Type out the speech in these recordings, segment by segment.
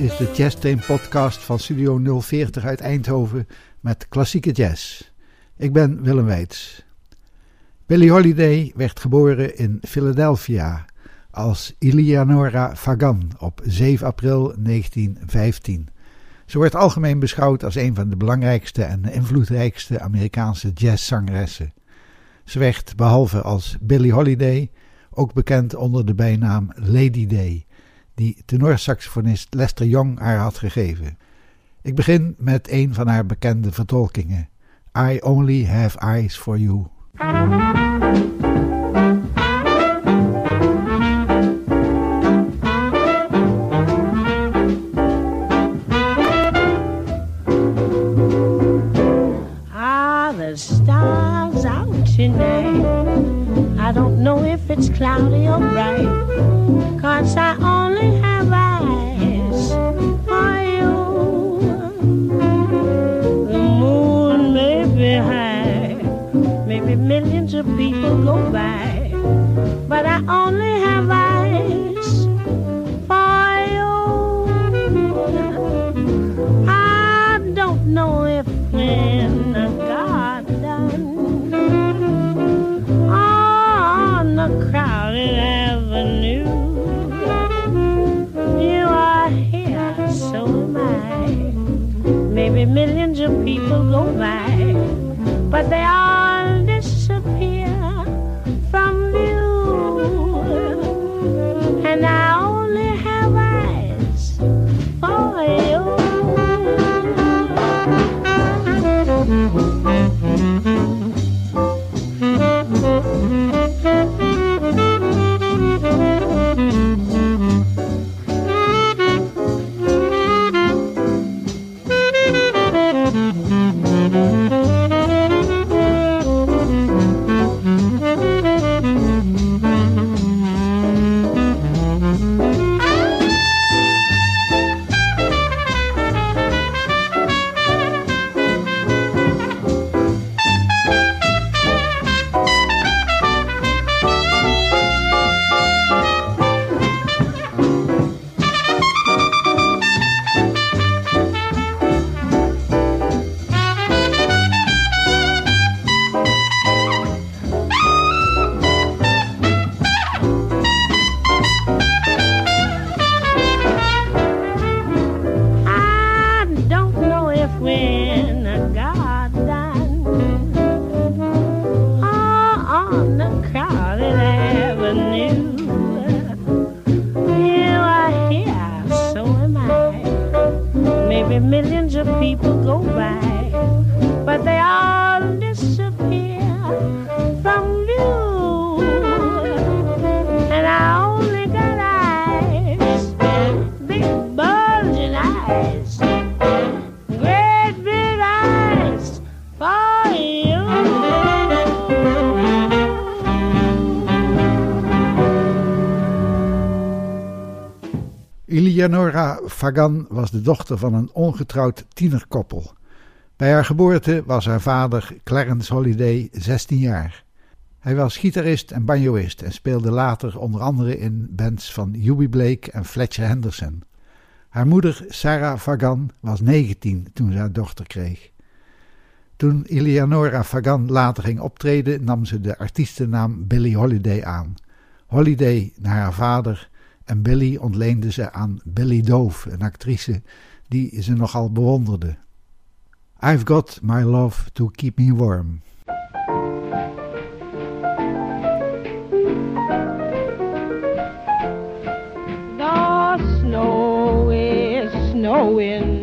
is de Jazz Train podcast van Studio 040 uit Eindhoven met klassieke jazz. Ik ben Willem Weits. Billie Holiday werd geboren in Philadelphia als Eleonora Fagan op 7 april 1915. Ze wordt algemeen beschouwd als een van de belangrijkste en invloedrijkste Amerikaanse jazzzangeressen. Ze werd behalve als Billie Holiday ook bekend onder de bijnaam Lady Day die tenorsaxofonist Lester Young haar had gegeven. Ik begin met een van haar bekende vertolkingen: I Only Have Eyes for You. Ah, tonight. I don't know if it's cloudy or bright, cause I people go by, but I only have eyes for you. I don't know if when I got done on the crowded avenue. You are here, so am I. Maybe millions of people go by, but they all disappear And I Fagan was de dochter van een ongetrouwd tienerkoppel. Bij haar geboorte was haar vader Clarence Holiday 16 jaar. Hij was gitarist en banjoist en speelde later onder andere in bands van Hubie Blake en Fletcher Henderson. Haar moeder Sarah Fagan was 19 toen ze haar dochter kreeg. Toen Eleonora Fagan later ging optreden, nam ze de artiestennaam Billie Holiday aan. Holiday naar haar vader en Billie ontleende ze aan Billie Dove, een actrice die ze nogal bewonderde. I've got my love to keep me warm. The snow is snowing,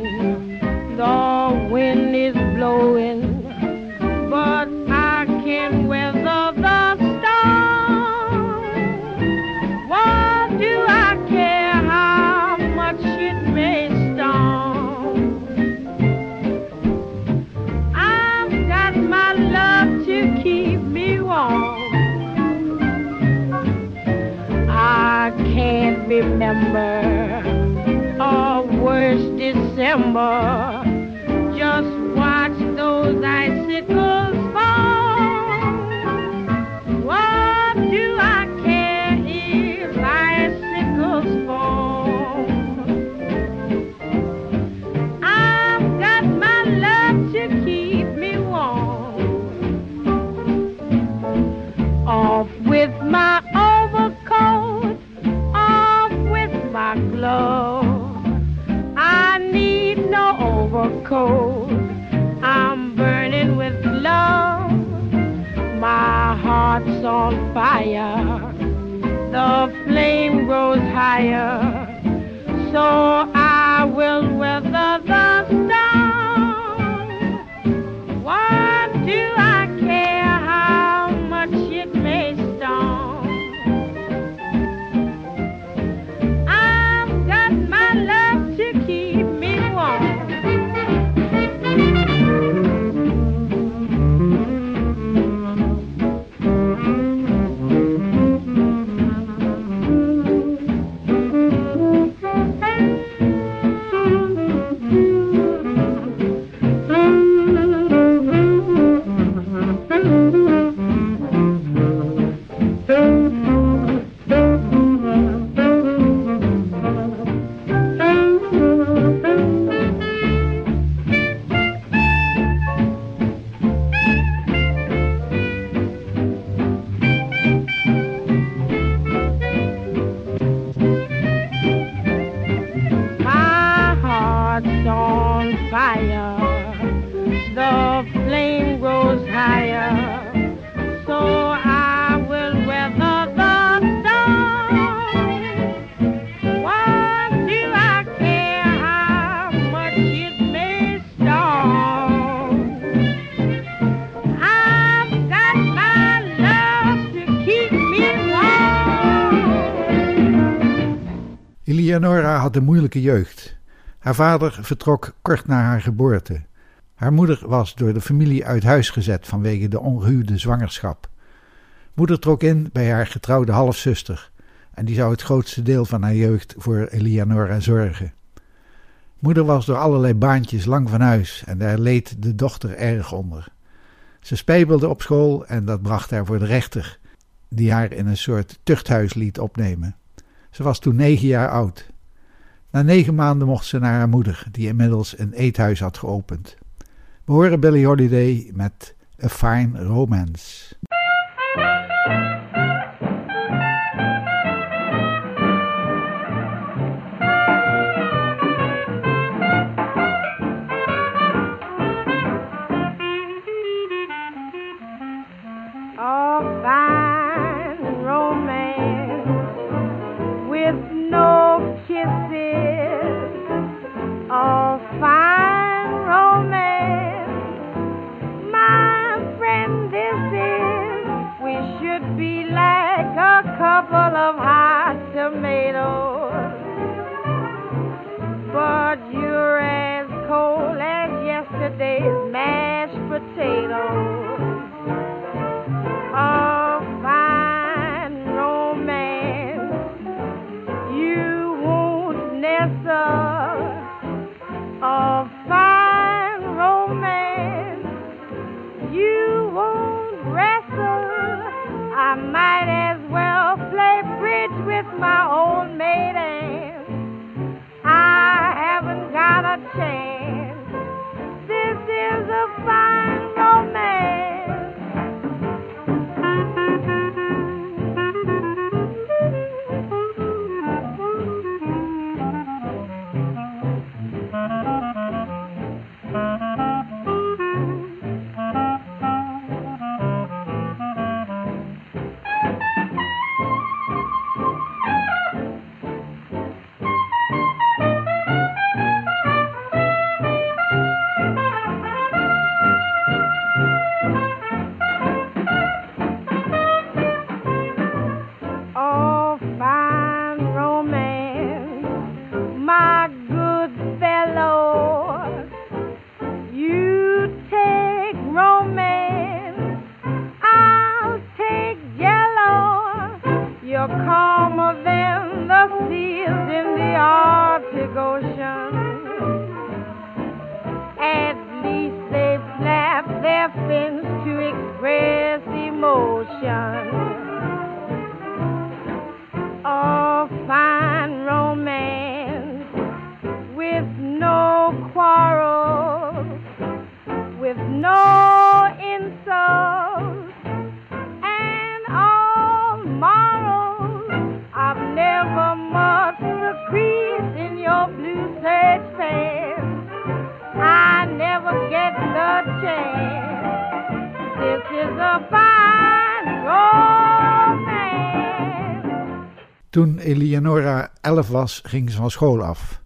had een moeilijke jeugd. Haar vader vertrok kort na haar geboorte. Haar moeder was door de familie uit huis gezet vanwege de ongehuwde zwangerschap. Moeder trok in bij haar getrouwde halfzuster en die zou het grootste deel van haar jeugd voor Eleonora zorgen. Moeder was door allerlei baantjes lang van huis en daar leed de dochter erg onder. Ze spijbelde op school en dat bracht haar voor de rechter, die haar in een soort tuchthuis liet opnemen. Ze was toen negen jaar oud. Na negen maanden mocht ze naar haar moeder, die inmiddels een eethuis had geopend. We horen Billie Holiday met A Fine Romance. couple of hot tomatoes, but you're as cold as yesterday's mashed potatoes. A fine romance, you won't nestle. A fine romance, you won't wrestle. I might my old maid Anne. I haven't got a chance. This is a fine. Eleonora elf was, ging ze van school af.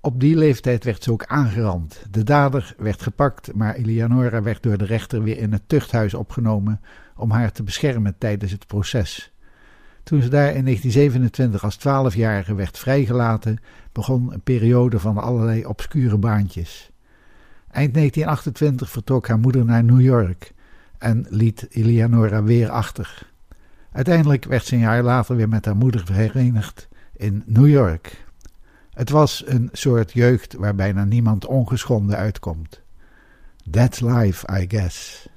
Op die leeftijd werd ze ook aangerand. De dader werd gepakt, maar Eleonora werd door de rechter weer in het tuchthuis opgenomen om haar te beschermen tijdens het proces. Toen ze daar in 1927 als twaalfjarige werd vrijgelaten, begon een periode van allerlei obscure baantjes. Eind 1928 vertrok haar moeder naar New York en liet Eleonora weer achter. Uiteindelijk werd ze een jaar later weer met haar moeder verenigd in New York. Het was een soort jeugd waar bijna niemand ongeschonden uitkomt. That's life, I guess.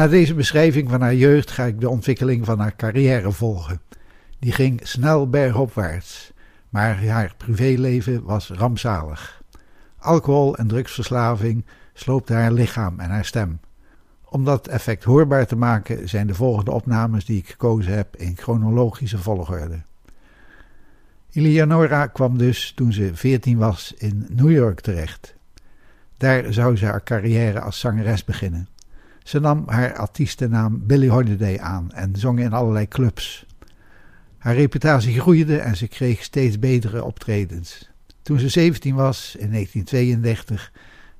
Na deze beschrijving van haar jeugd ga ik de ontwikkeling van haar carrière volgen. Die ging snel bergopwaarts, maar haar privéleven was rampzalig. Alcohol en drugsverslaving sloopte haar lichaam en haar stem. Om dat effect hoorbaar te maken zijn de volgende opnames die ik gekozen heb in chronologische volgorde. Eleonora kwam dus toen ze 14 was in New York terecht. Daar zou ze haar carrière als zangeres beginnen. Ze nam haar artiestennaam Billie Holiday aan en zong in allerlei clubs. Haar reputatie groeide en ze kreeg steeds betere optredens. Toen ze 17 was, in 1932,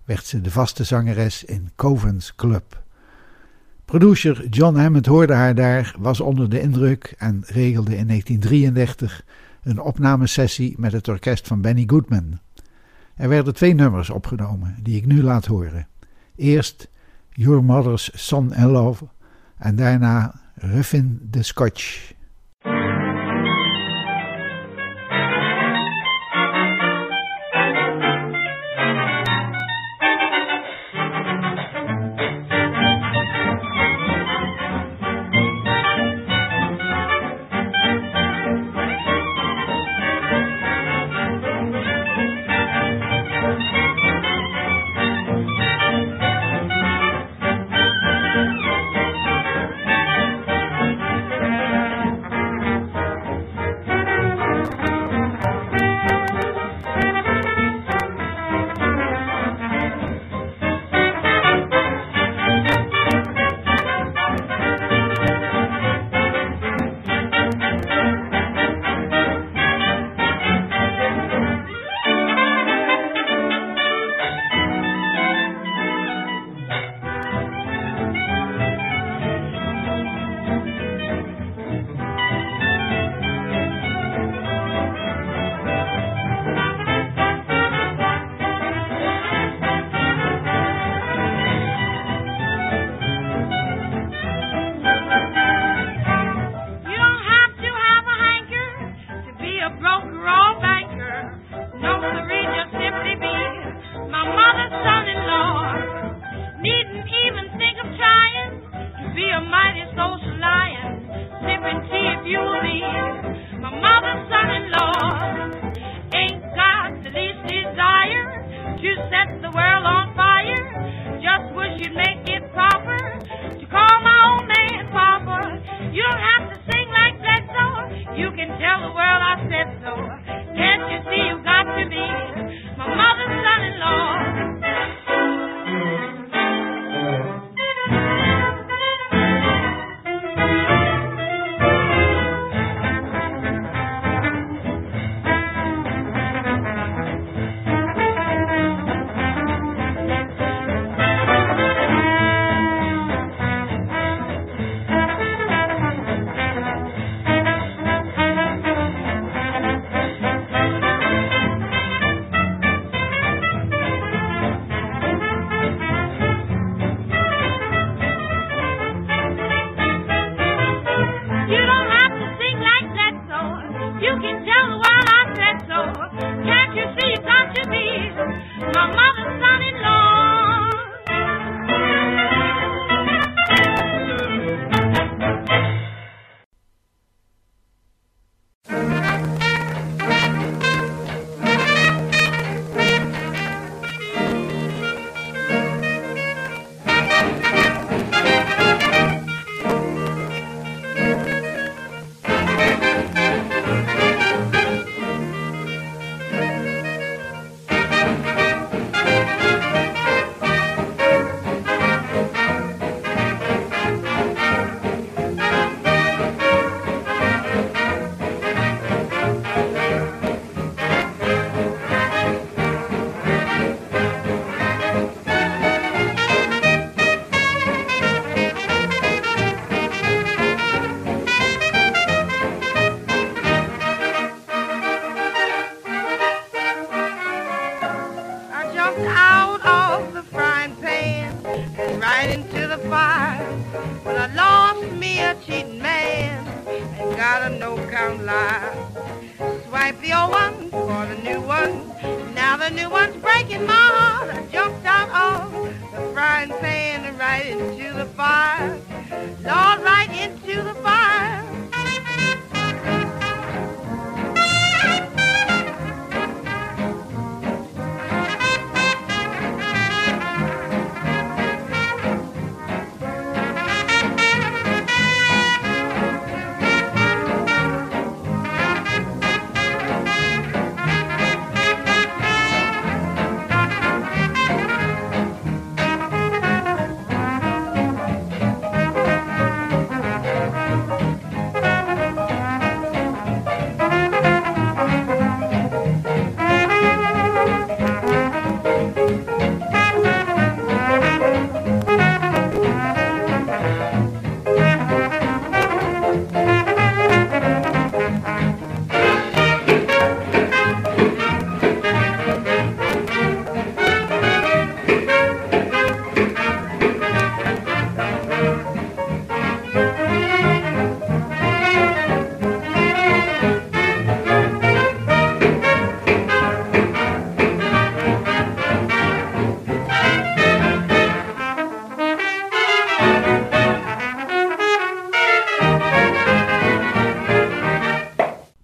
werd ze de vaste zangeres in Covens Club. Producer John Hammond hoorde haar daar, was onder de indruk en regelde in 1933 een opnamesessie met het orkest van Benny Goodman. Er werden twee nummers opgenomen die ik nu laat horen. Eerst Your Mother's Son in Love en daarna Ruffin the Scotch.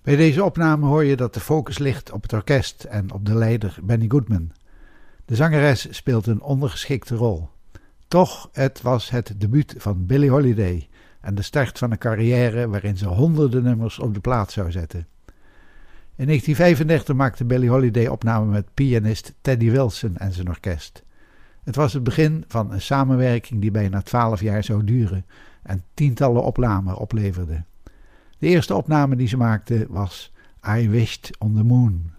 Bij deze opname hoor je dat de focus ligt op het orkest en op de leider Benny Goodman. De zangeres speelt een ondergeschikte rol. Toch, het was het debuut van Billie Holiday en de start van een carrière waarin ze honderden nummers op de plaat zou zetten. In 1935 maakte Billie Holiday opname met pianist Teddy Wilson en zijn orkest. Het was het begin van een samenwerking die bijna twaalf jaar zou duren en tientallen opnamen opleverde. De eerste opname die ze maakte was I Wished on the Moon.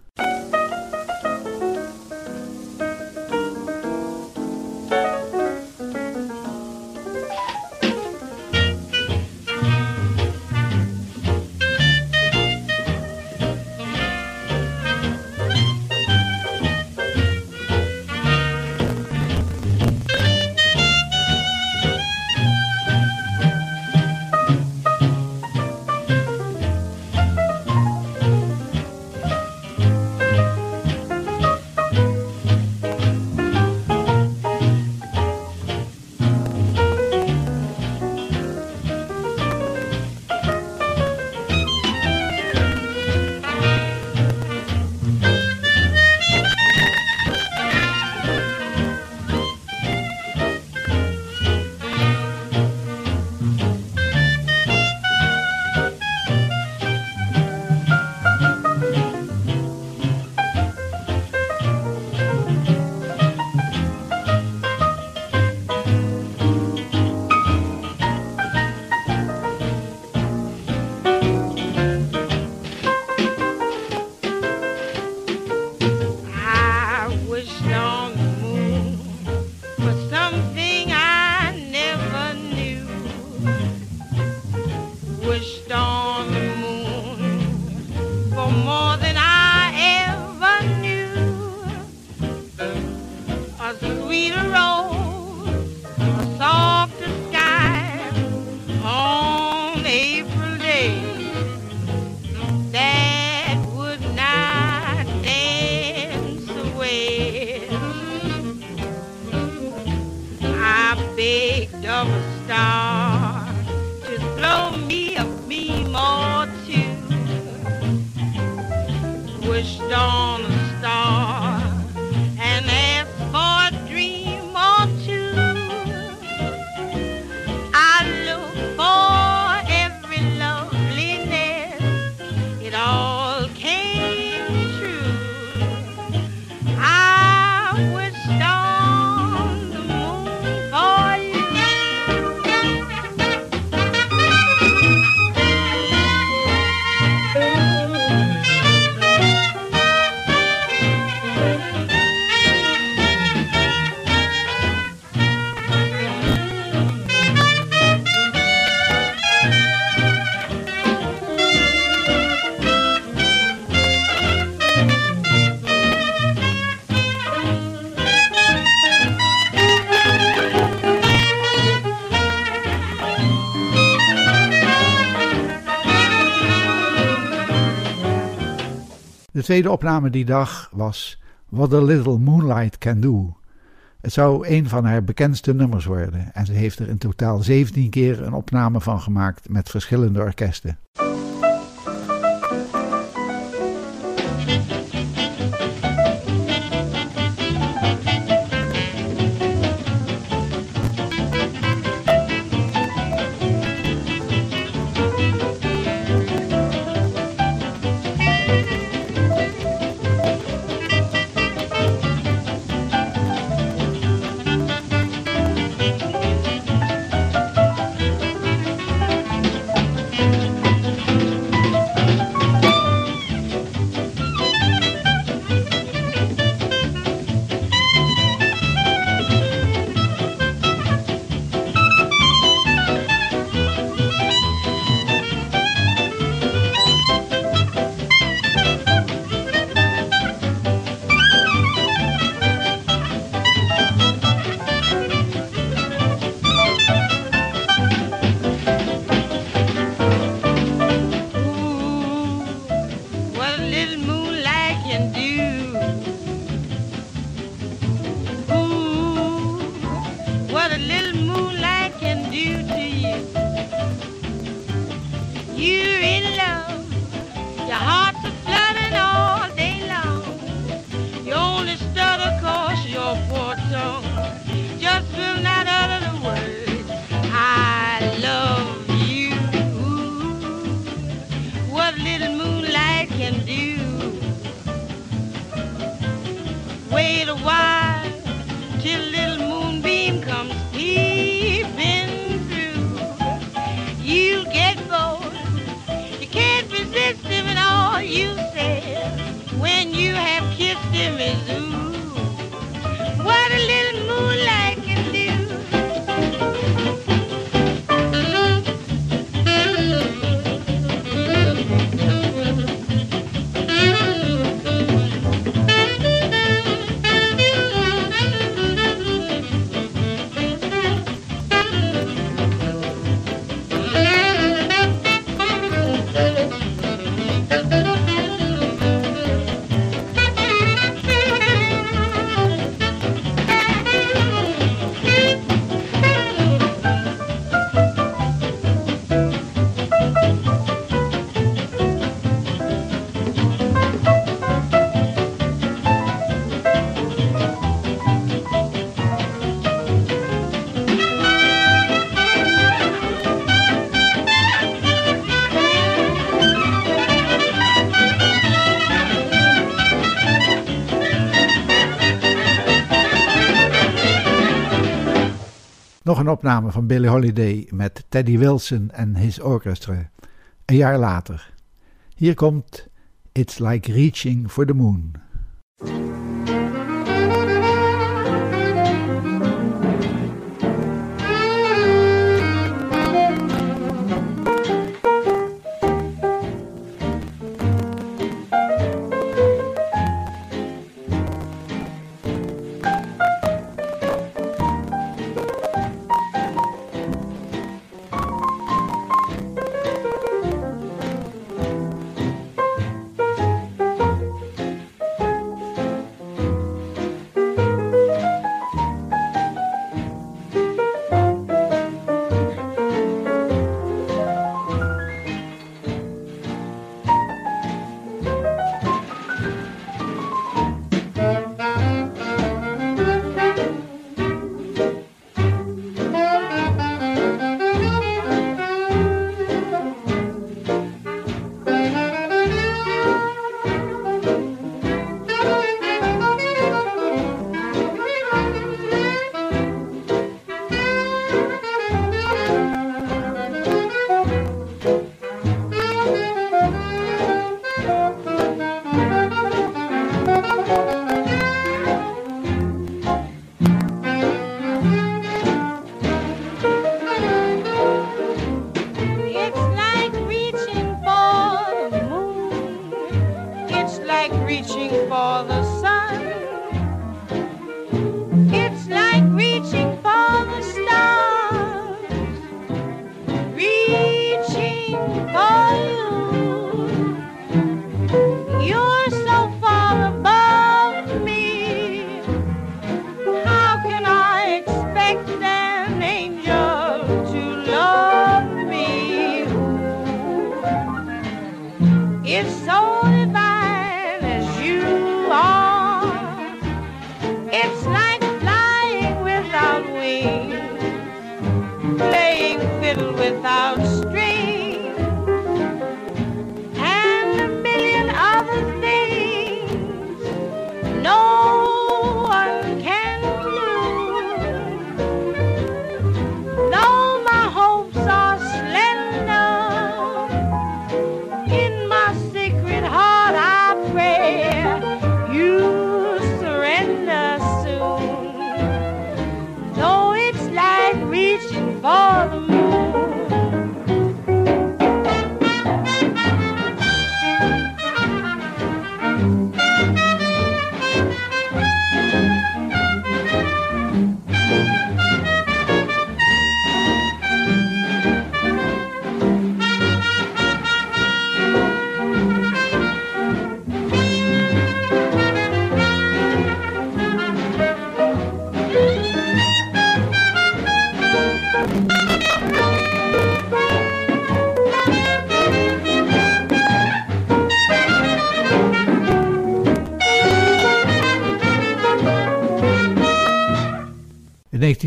Dawn. Tweede opname die dag was What a Little Moonlight Can Do. Het zou een van haar bekendste nummers worden en ze heeft er in totaal 17 keer een opname van gemaakt met verschillende orkesten. Nog een opname van Billie Holiday met Teddy Wilson en his orchestra, een jaar later. Hier komt It's Like Reaching for the Moon.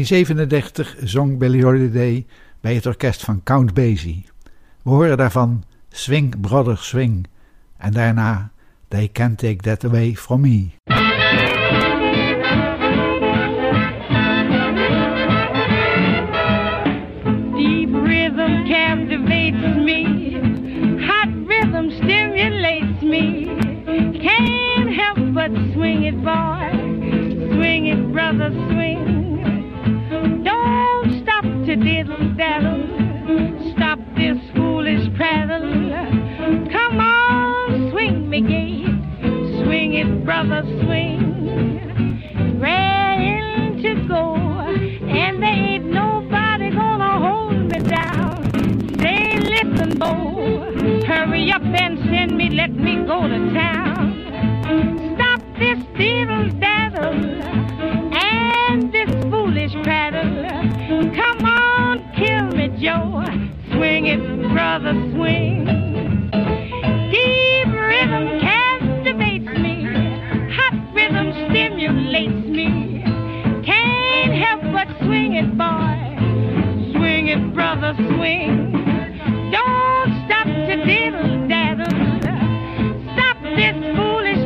1937 zong Billie Holiday bij het orkest van Count Basie. We horen daarvan Swing Brother Swing en daarna They Can't Take That Away From Me. Deep rhythm captivates me. Hot rhythm stimulates me. Can't help but swing it, boy. Swing it, brother, diddle daddle. Stop this foolish prattle. Come on, swing me gate. Swing it, brother, swing. Rain to go, and there ain't nobody gonna hold me down. Say, listen, Bo, hurry up and send me, let me go to town. Stop this diddle daddle Joe. Swing it, brother, swing. Deep rhythm captivates me. Hot rhythm stimulates me. Can't help but swing it, boy. Swing it, brother, swing. Don't stop to diddle daddle. Stop this foolish.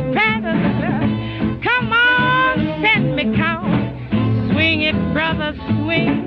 Come on, send me count. Swing it, brother, swing.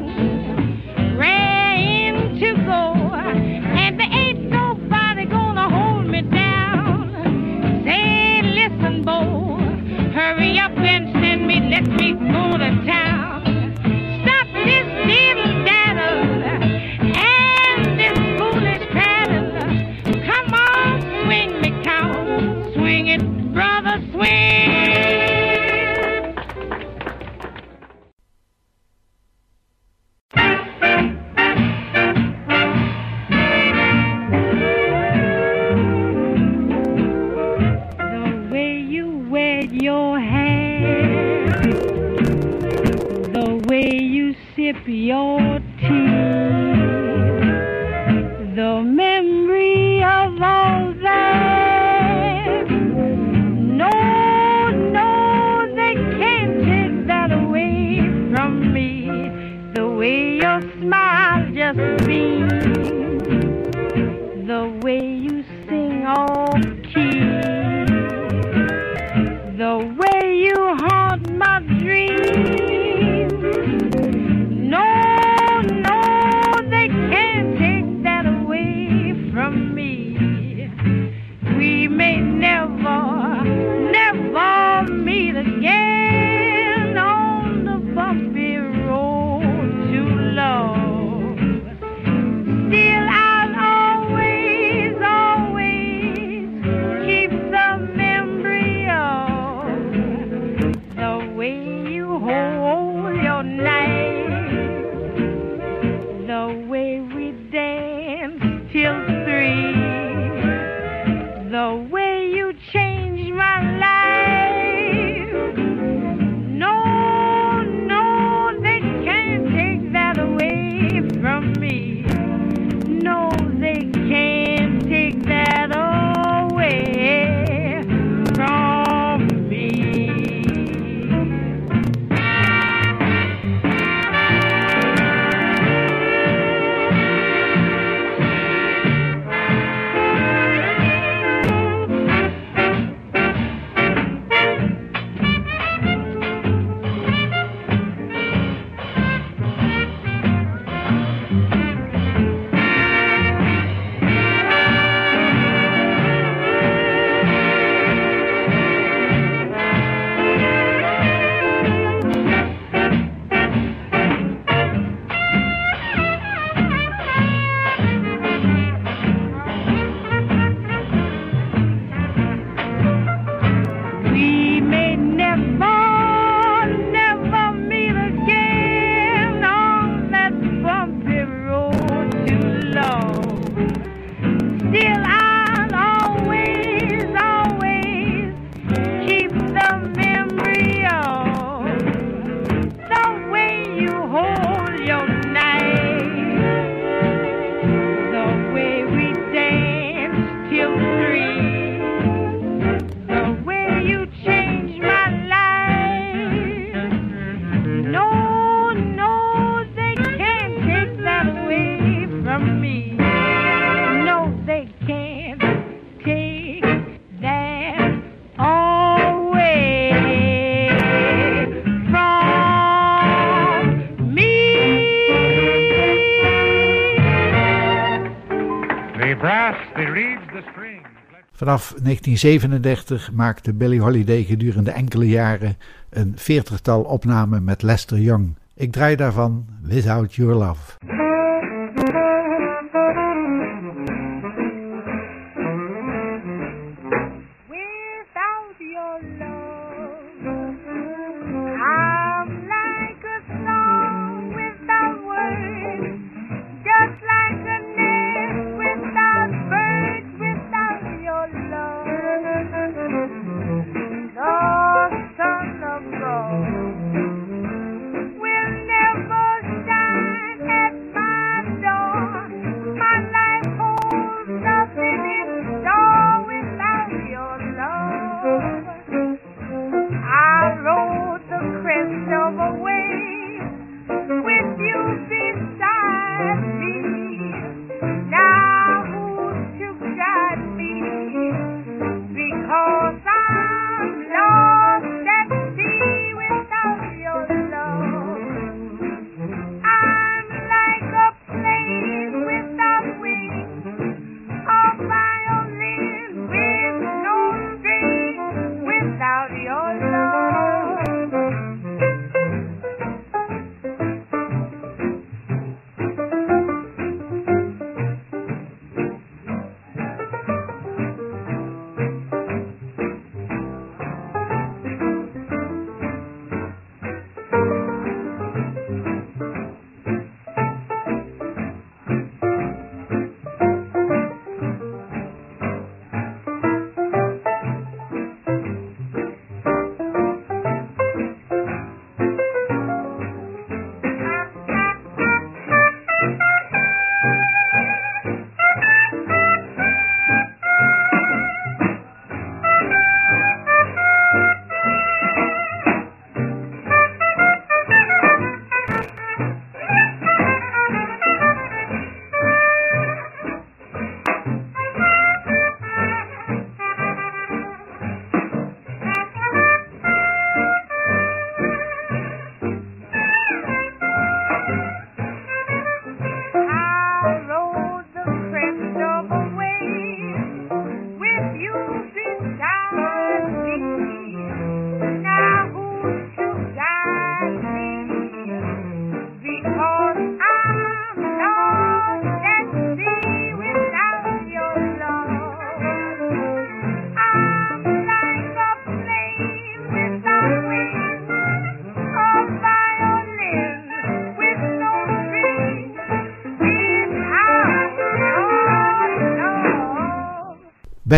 Vanaf 1937 maakte Billie Holiday gedurende enkele jaren een veertigtal opnamen met Lester Young. Ik draai daarvan Without Your Love.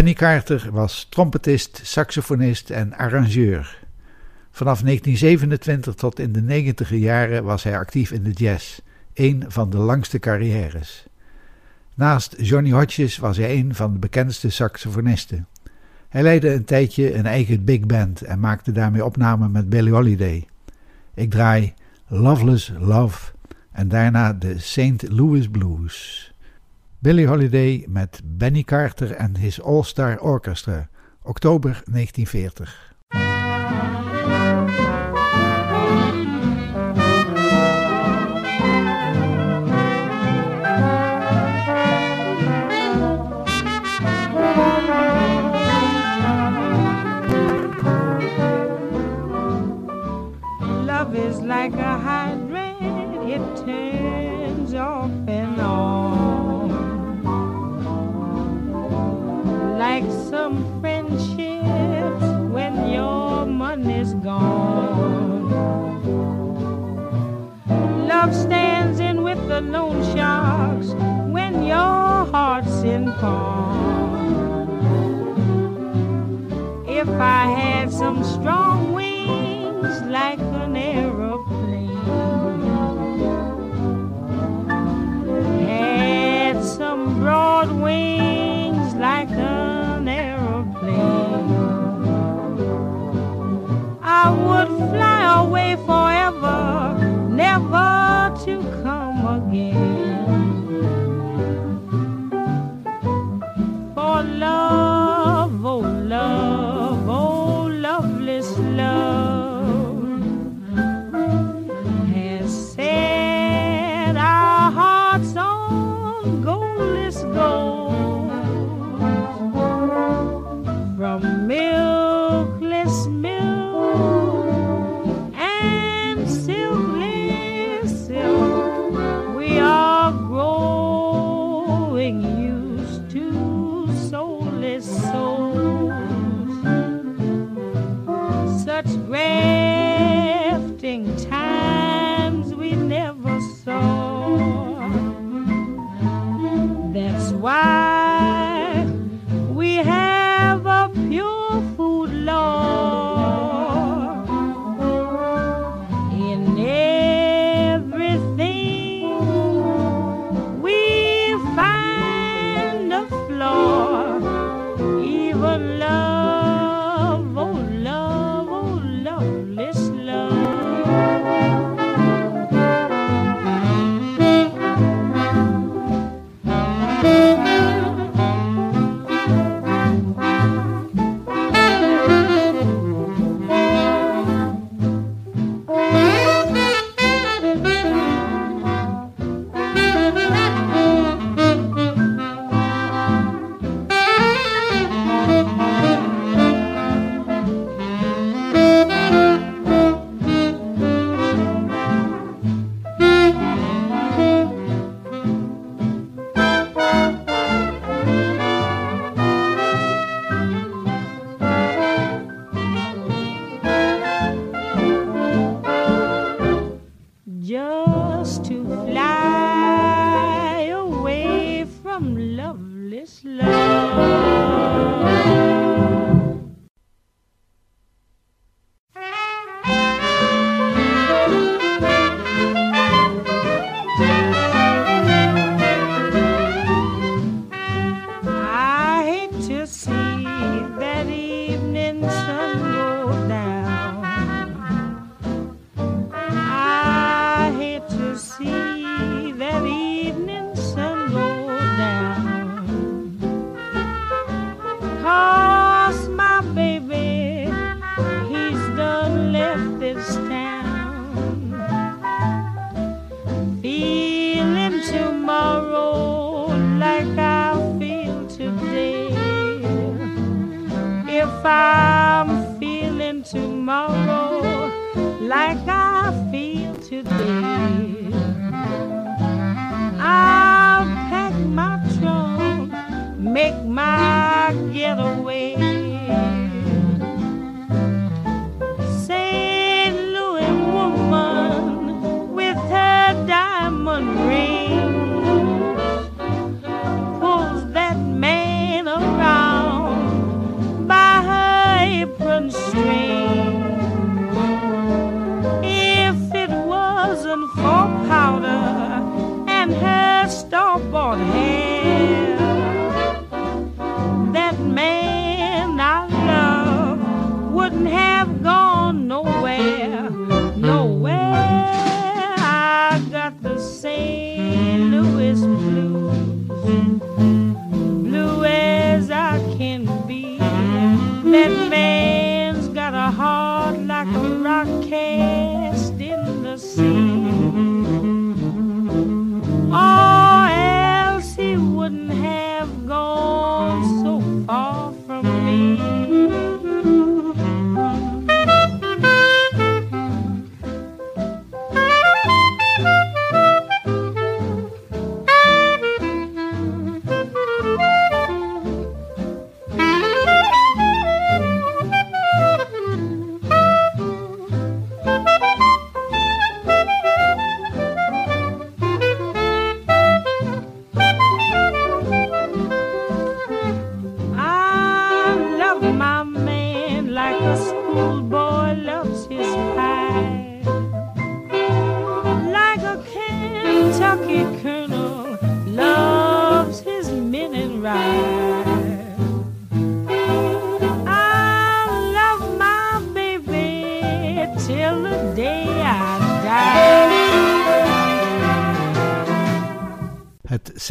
Benny Carter was trompetist, saxofonist en arrangeur. Vanaf 1927 tot in de negentiger jaren was hij actief in de jazz, een van de langste carrières. Naast Johnny Hodges was hij een van de bekendste saxofonisten. Hij leidde een tijdje een eigen big band en maakte daarmee opnamen met Billie Holiday. Ik draai Loveless Love en daarna de St. Louis Blues. Billie Holiday met Benny Carter en his All-Star Orchestra, oktober 1940. Loan sharks when your heart's in pawn. If I had some strong wings like an aeroplane, had some broad wings like an aeroplane, I would fly away forever, never again. That's why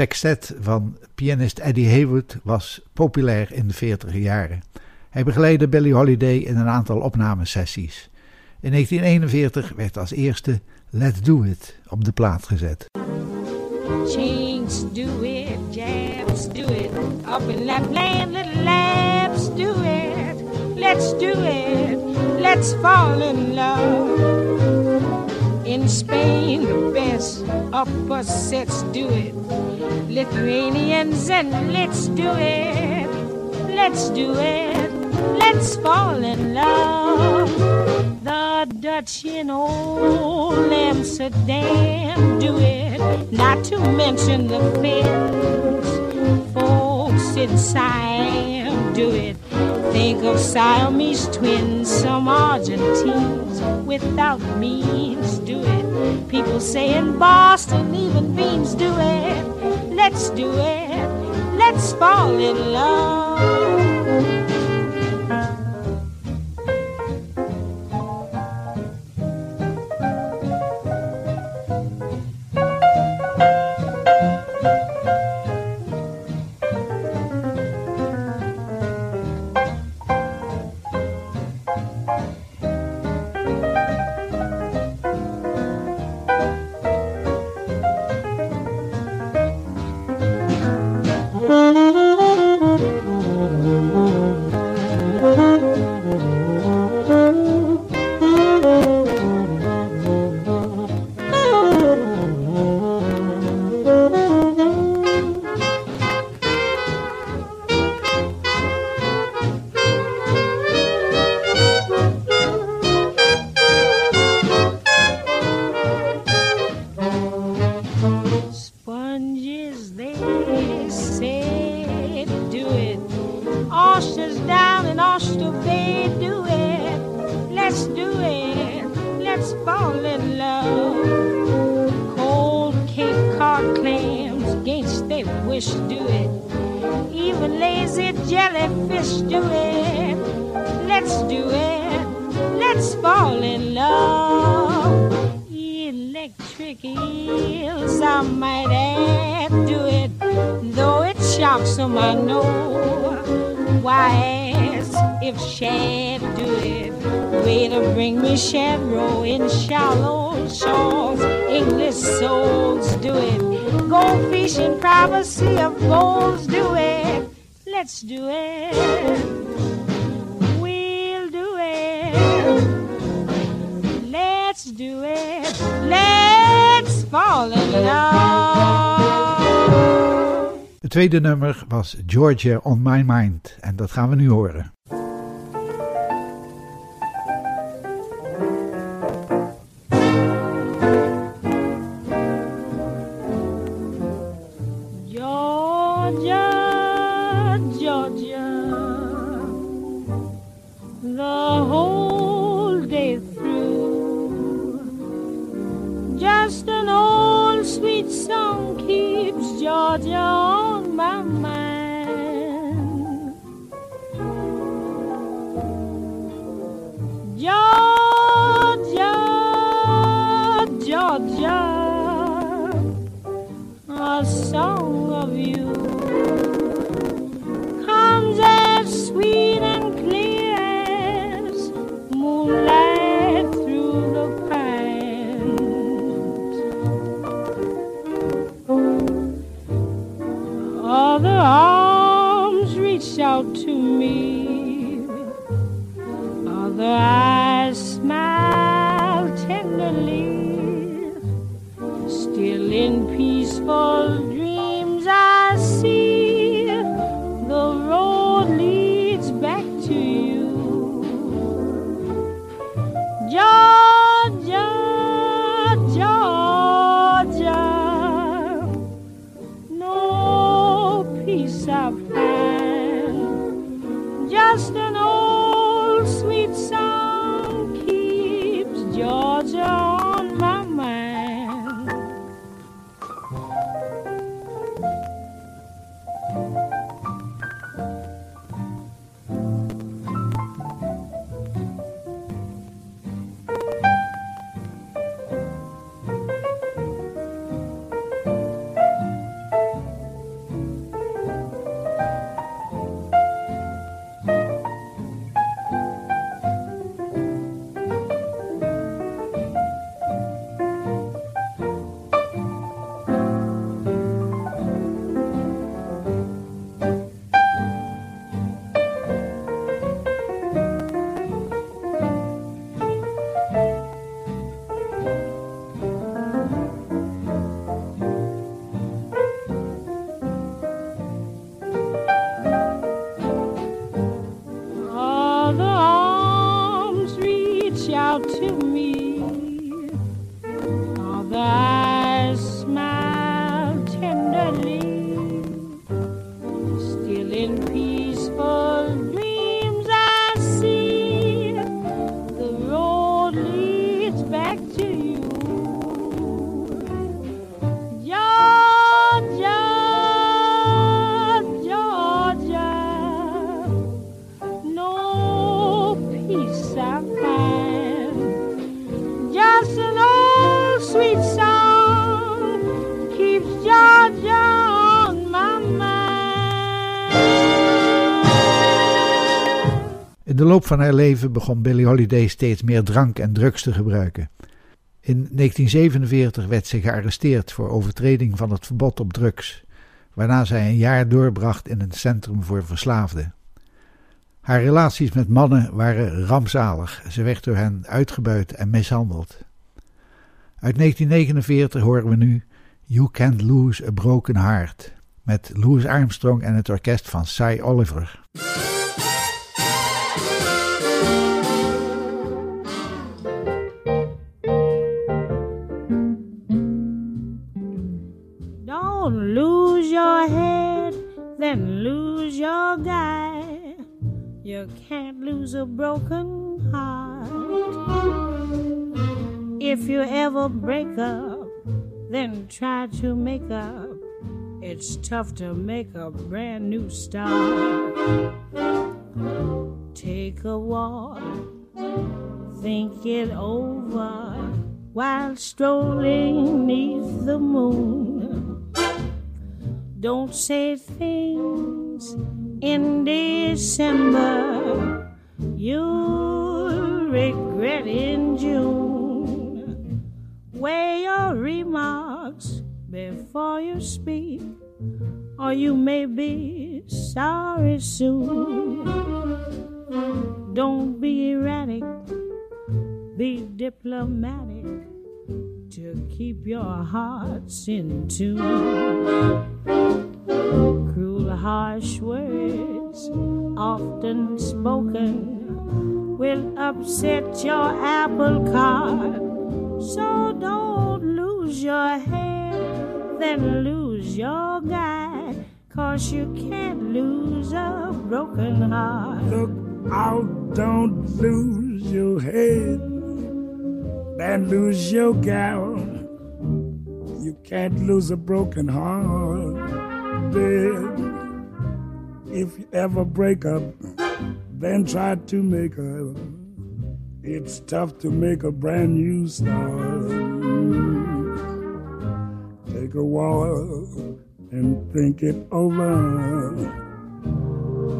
sextet van pianist Eddie Haywood was populair in de 40 jaren. Hij begeleidde Billie Holiday in een aantal opnamesessies. In 1941 werd als eerste Let's Do It op de plaat gezet. Chinks do it, Japs do it. Up little do it. Let's do it. Let's fall in love. In Spain, the best upper sets do it. Lithuanians and let's do it. Let's do it. Let's fall in love. The Dutch in old Amsterdam do it. Not to mention the Finns. Folks in Siam do it. Think of Siamese twins, some Argentines without means do it. People say in Boston, even beans do it. Let's do it. Let's fall in love. Goldfish in privacy of bowls do it. Let's do it. Let's do it. Let's fall in love. Het tweede nummer was Georgia on My Mind en dat gaan we nu horen. Van haar leven begon Billie Holiday steeds meer drank en drugs te gebruiken. In 1947 werd ze gearresteerd voor overtreding van het verbod op drugs, waarna zij een jaar doorbracht in een centrum voor verslaafden. Haar relaties met mannen waren rampzalig, ze werd door hen uitgebuit en mishandeld. Uit 1949 horen we nu You Can't Lose a Broken Heart met Louis Armstrong en het orkest van Cy Oliver. Then lose your guy. You can't lose a broken heart. If you ever break up, then try to make up. It's tough to make a brand new start. Take a walk, think it over while strolling neath the moon don't say things in December you'll regret in June. Weigh your remarks before you speak, or you may be sorry soon. Don't be erratic, be diplomatic to keep your hearts in tune. Cruel, harsh words, often spoken, will upset your apple cart. So don't lose your head, then lose your guy. Cause you can't lose a broken heart. Look out, don't lose your head, then lose your gal. You can't lose a broken heart, babe. If you ever break up, then try to make up. It's tough to make a brand new start. Take a walk and think it over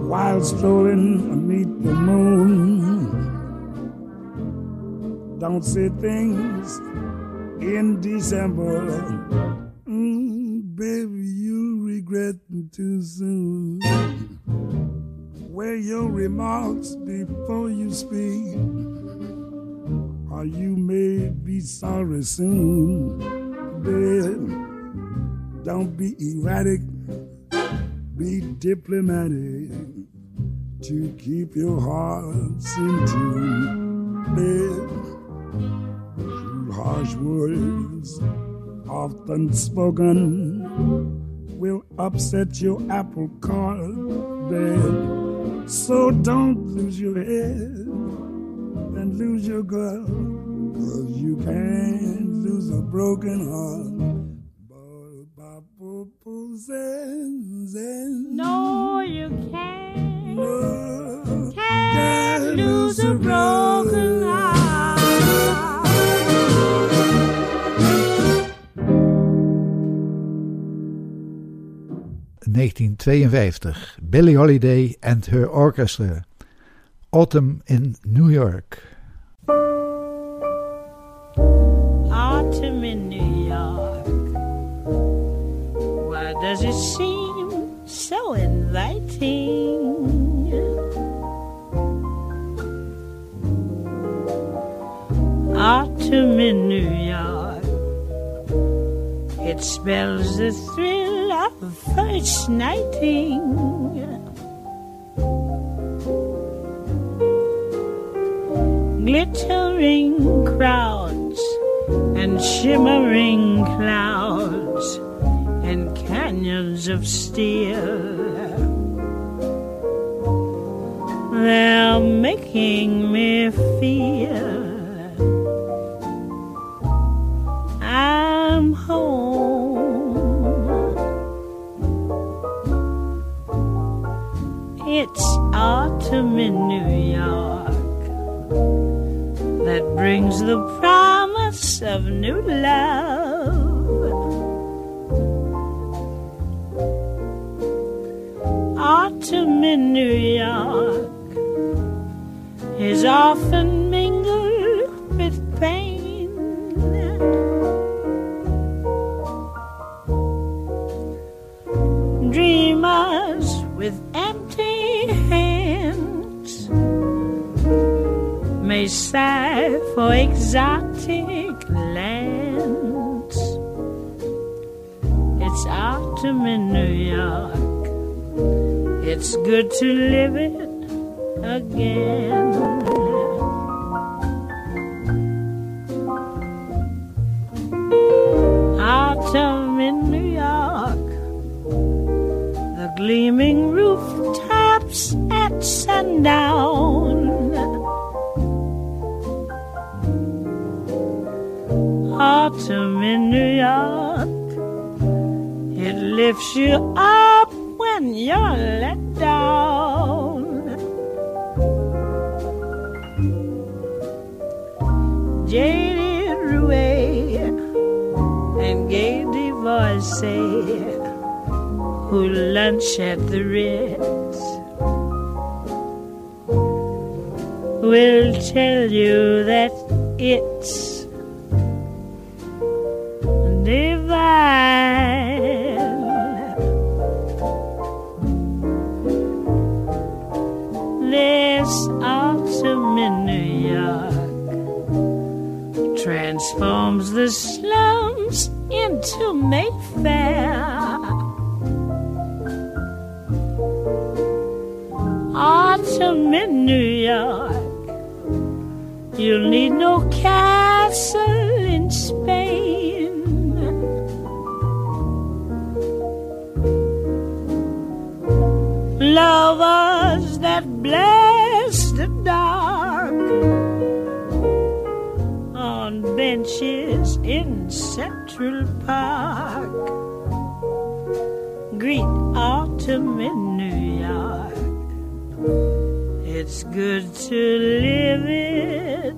while strolling beneath the moon. Don't say things in December. Mm, baby, you regret too soon. Weigh your remarks before you speak, or you may be sorry soon. Babe, don't be erratic, be diplomatic to keep your hearts in tune. Babe, harsh words, often spoken, will upset your apple cart bed. So don't lose your head and lose your girl, cause you can't lose a broken heart. 1952. Billie Holiday and Her Orchestra. Autumn in New York. Autumn in New York. Why does it seem so inviting? Autumn in New York. It spells the thrill nighting. glittering crowds and shimmering clouds and canyons of steel. They're making me feel autumn in New York that brings the promise of new love. Autumn in New York is often sigh for exotic lands. It's autumn in New York. It's good to live it again. Autumn in New York. The gleaming rooftops at sundown. Autumn in New York. It lifts you up when you're let down. Jaded Rouet and gay divorcee who lunch at the Ritz will tell you that it's This autumn in New York transforms the slums into Mayfair. Autumn in New York. You'll need no castle in Spain. Benches in Central Park. Greet autumn in New York. It's good to live it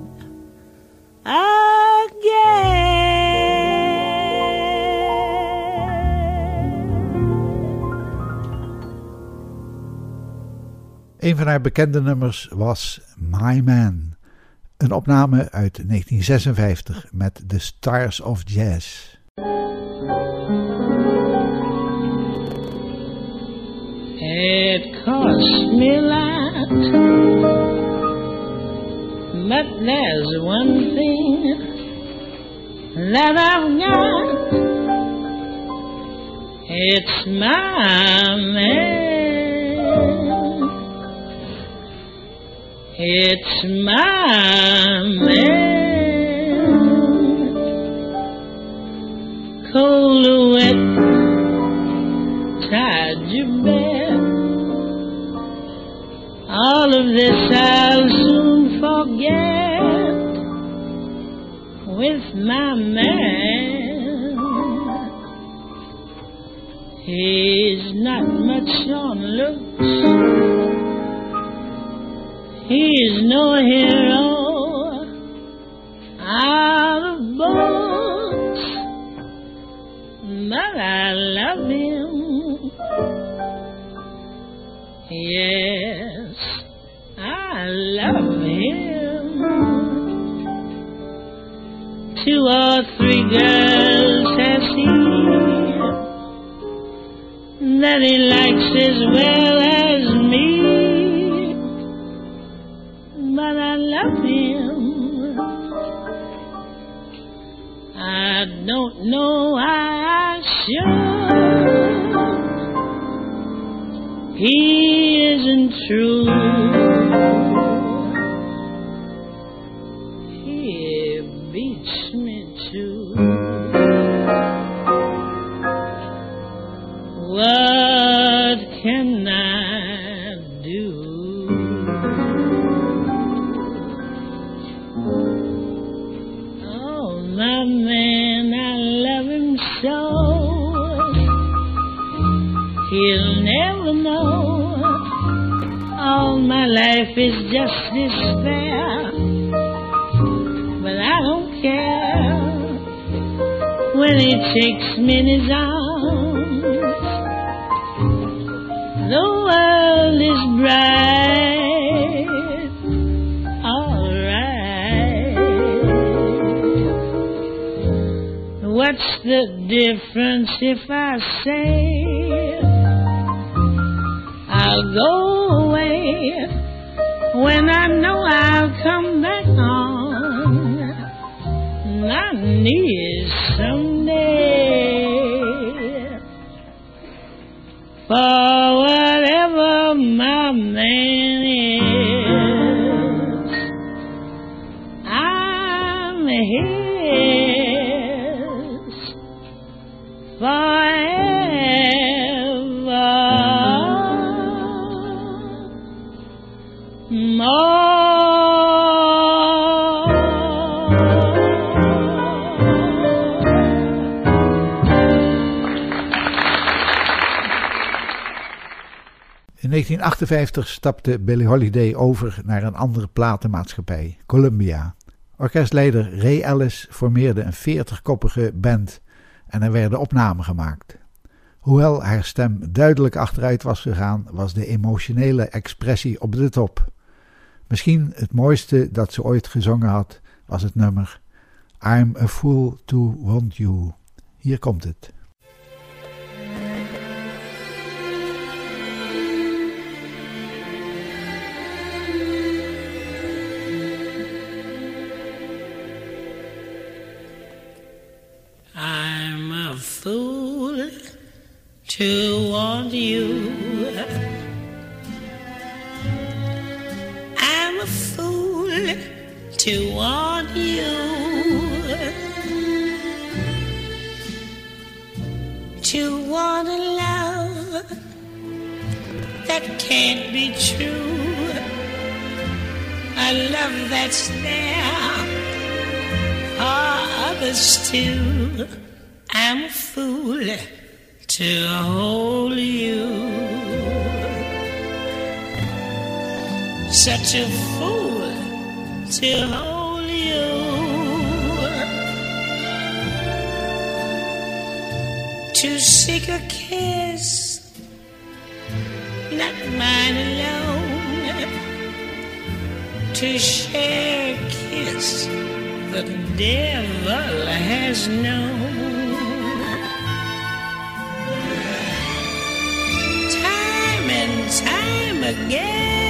Een van haar bekende nummers was My Man. Een opname uit 1956 met The Stars of Jazz. It cost me a lot, but there's one thing that I've got. It's my man. It's my man. Cold or wet, tied your bed. this I'll soon forget with my man. He's not much on looks. No hero takes me in his arms. The world is bright, alright. What's the difference if I say I'll go away when I know I'll come back on my knees 1958 stapte Billie Holiday over naar een andere platenmaatschappij, Columbia. Orkestleider Ray Ellis formeerde een 40-koppige band en er werden opnamen gemaakt. Hoewel haar stem duidelijk achteruit was gegaan, was de emotionele expressie op de top. Misschien het mooiste dat ze ooit gezongen had, was het nummer I'm a Fool to Want You. Hier komt het. To want you. I'm a fool to want you. To want a love that can't be true. A love that's there for others too. I'm a fool to hold you. Such a fool to hold you. To seek a kiss, not mine alone. To share a kiss the devil has known. Again,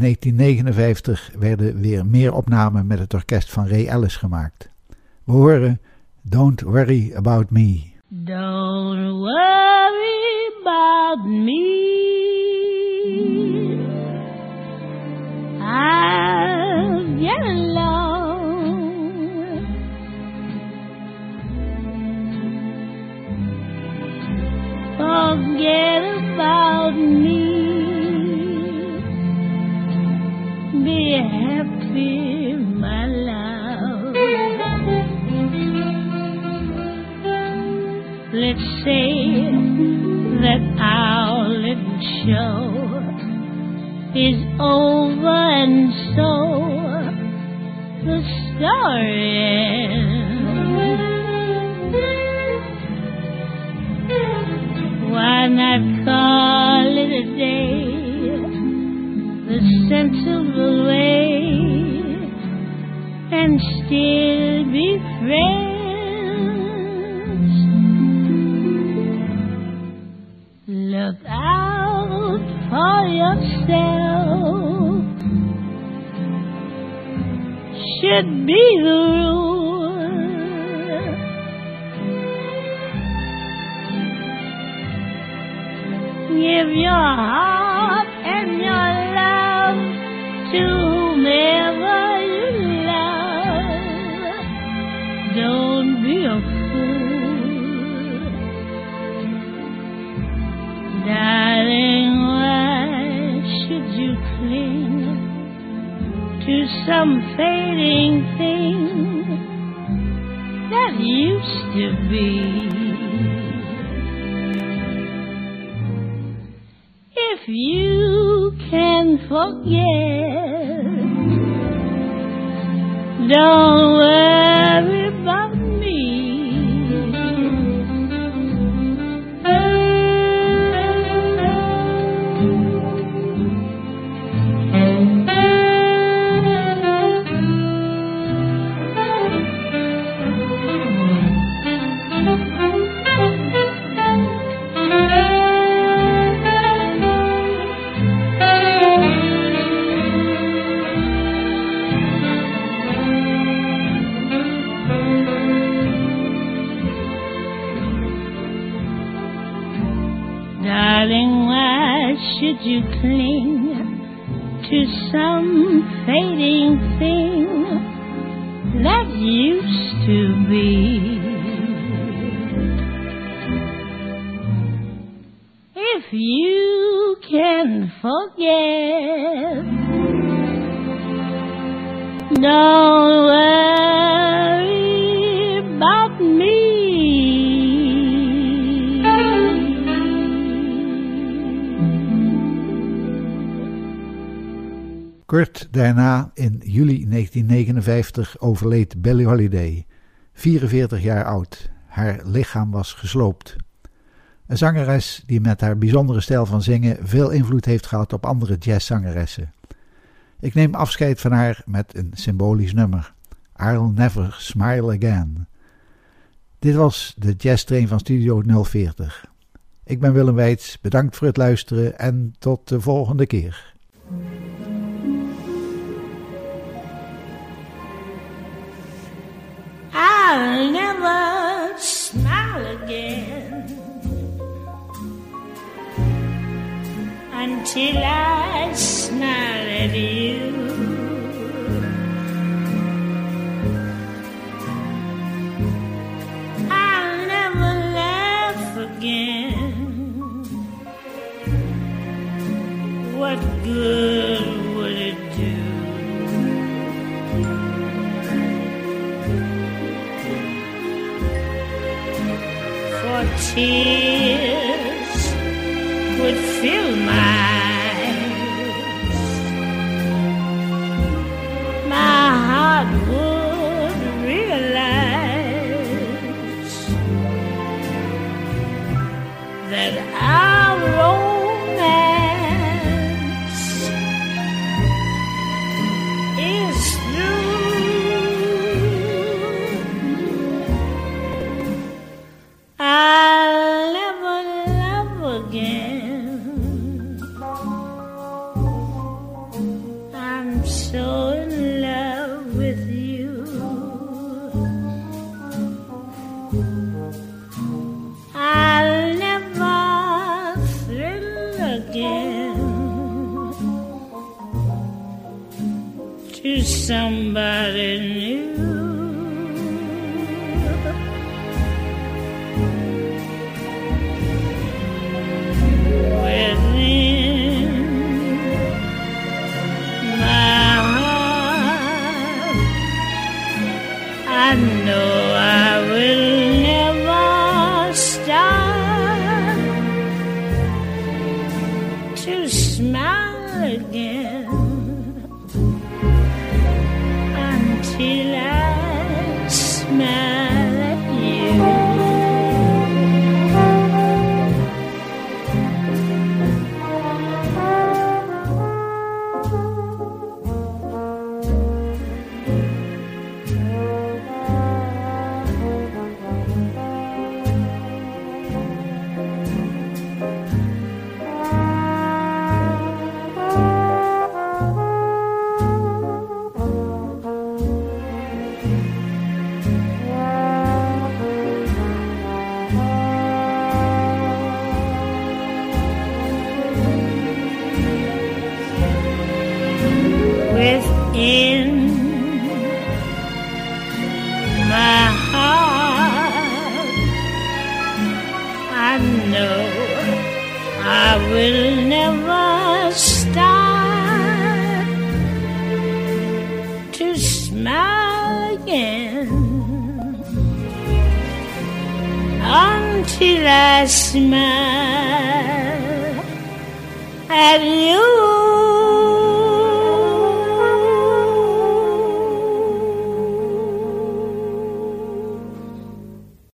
1959 werden weer meer opnamen met het orkest van Ray Ellis gemaakt. We horen Don't Worry About Me. Don't worry about me. Show is over and so the story ends. Why not call it a day the sensible way and still Should be the rule. Give your heart forget, don't worry you cling to some fading thing that used to Daarna, in juli 1959, overleed Billie Holiday, 44 jaar oud. Haar lichaam was gesloopt. Een zangeres die met haar bijzondere stijl van zingen veel invloed heeft gehad op andere jazzzangeressen. Ik neem afscheid van haar met een symbolisch nummer. I'll Never Smile Again. Dit was de Jazz Train van Studio 040. Ik ben Willem Weits, bedankt voor het luisteren en tot de volgende keer. I'll never smile again until I smile at you. I'll never laugh again. What good? tears would fill my eyes. My heart would.